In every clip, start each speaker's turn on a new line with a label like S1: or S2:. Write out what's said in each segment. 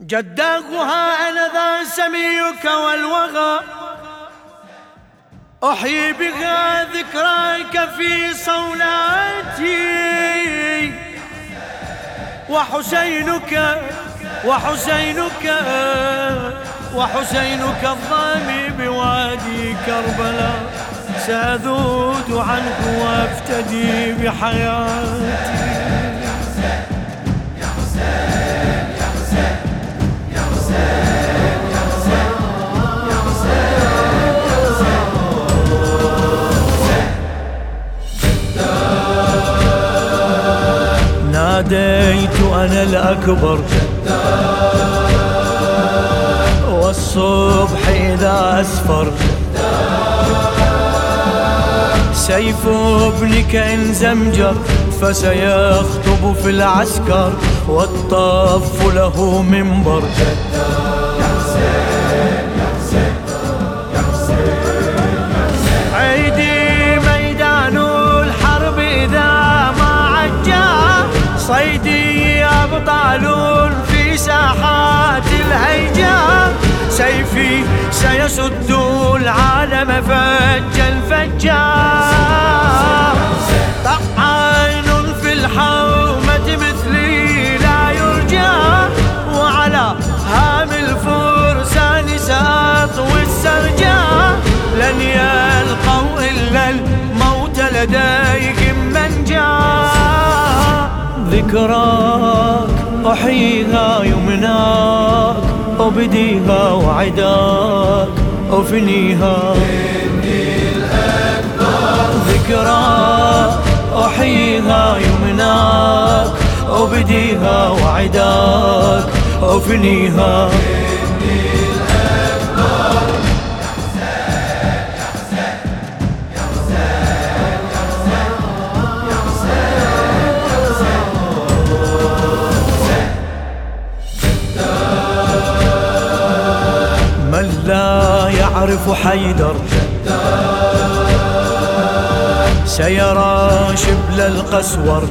S1: جداقها أنا ذا سميك والوغى. أحيي بها ذكراك في صولاتي. وحسينك وحسينك وحسينك الضامي بوادي كربلاء. سأذود عنك وأفتدي بحياتي. ناديت أنا الأكبر. والصبح إذا أسفر. سيف ابنك إن زمجر فسيخطب في العسكر. والطف له منبر. صيدي سيسد العالم فجا فجا. طعان في الحومة مثلي لا يرجى وعلى هام الفرسان سأطوي السرجا لن يلقوا إلا الموت لديهم من جاء. ذكراك أحييها يمناك أبديها وعداك أفنيها ذكراك أحييها يمناك أبديها وعداك أفنيها لا يعرف حيدر. سيرى شبل القسور.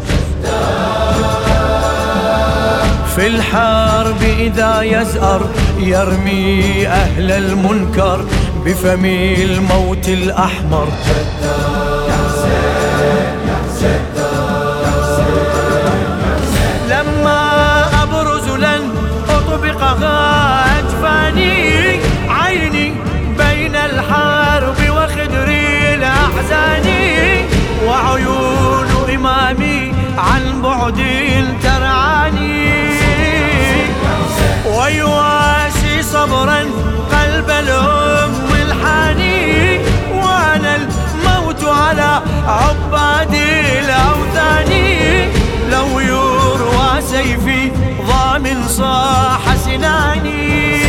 S1: في الحرب إذا يزأر يرمي أهل المنكر بفم الموت الأحمر. لما بعد ترعاني. ويواسي صبرا قلب الأم الحاني. وأنا الموت على عباد الأوثان. لو يروى سيفي ضامن صاح سناني.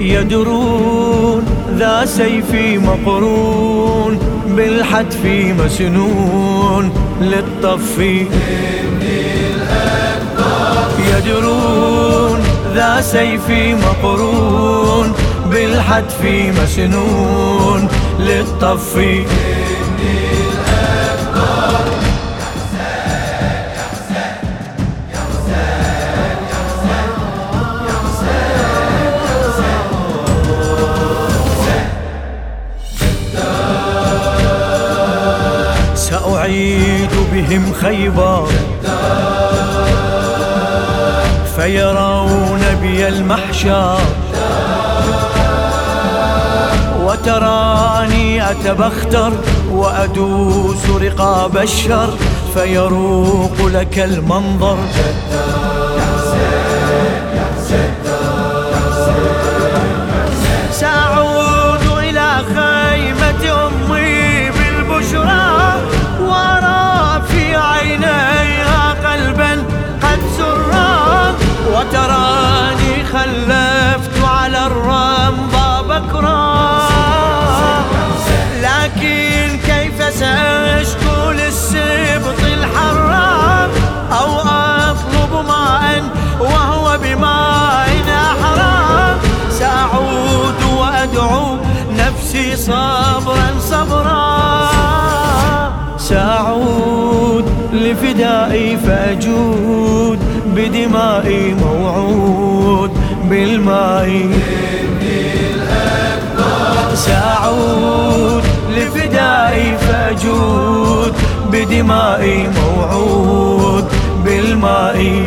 S1: يدرون ذا سيفي مقرون. بالحتف مسنون للطف. يدرون ذا سيفي مقرون بالحتف مسنون للطف. سأعيد بهم خيبر. فيرون بي المحشر. وتراني أتبختر وأدوس رقاب الشر. فيروق لك المنظر. سأعود سأشكو للسبط الحرام أو أطلب ماء وهو بماء أحرام. سأعود وأدعو نفسي صبرا صبرا. سأعود لفدائي فأجود بدمائي موعود بالماء. سأعود فأجود بدمائي موعود بالماء.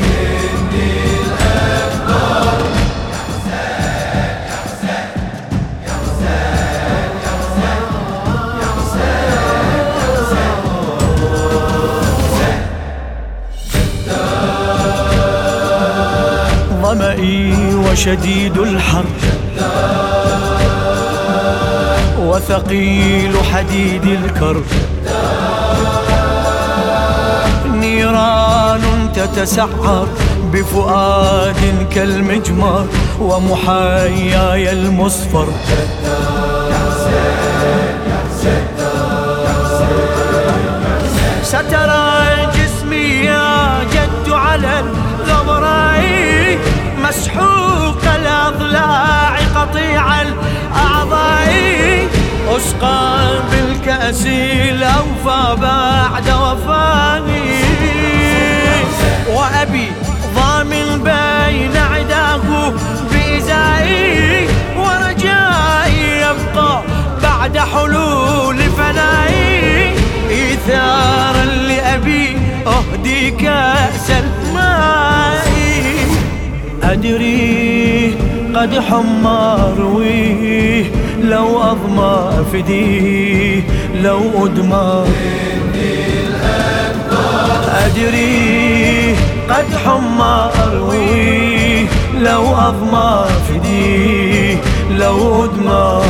S1: ظمئي وشديد الحر. وثقيل حديد الكر. نيران تتسعر بفؤاد كالمجمر ومحاياي المصفر. سترى جسمي يا جد على كأس الماء أدري قد حمى أرويه لو أظمى أفديه لو أدمى. أدري قد حمى أرويه لو أظمى أفديه لو أدمى.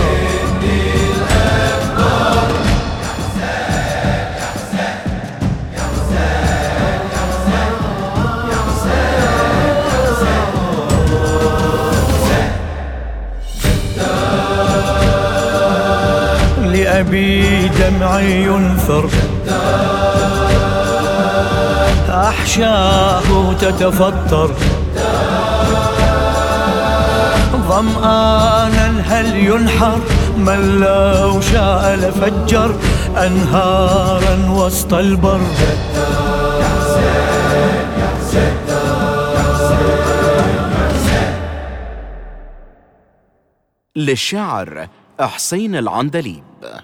S1: لأبي دمعي ينثر أحشاه تتفطر. ظمآنا هل ينحر؟ من لو شاء لفجر. أنهارا وسط البر.
S2: للشاعر حسين العندليب. Uh,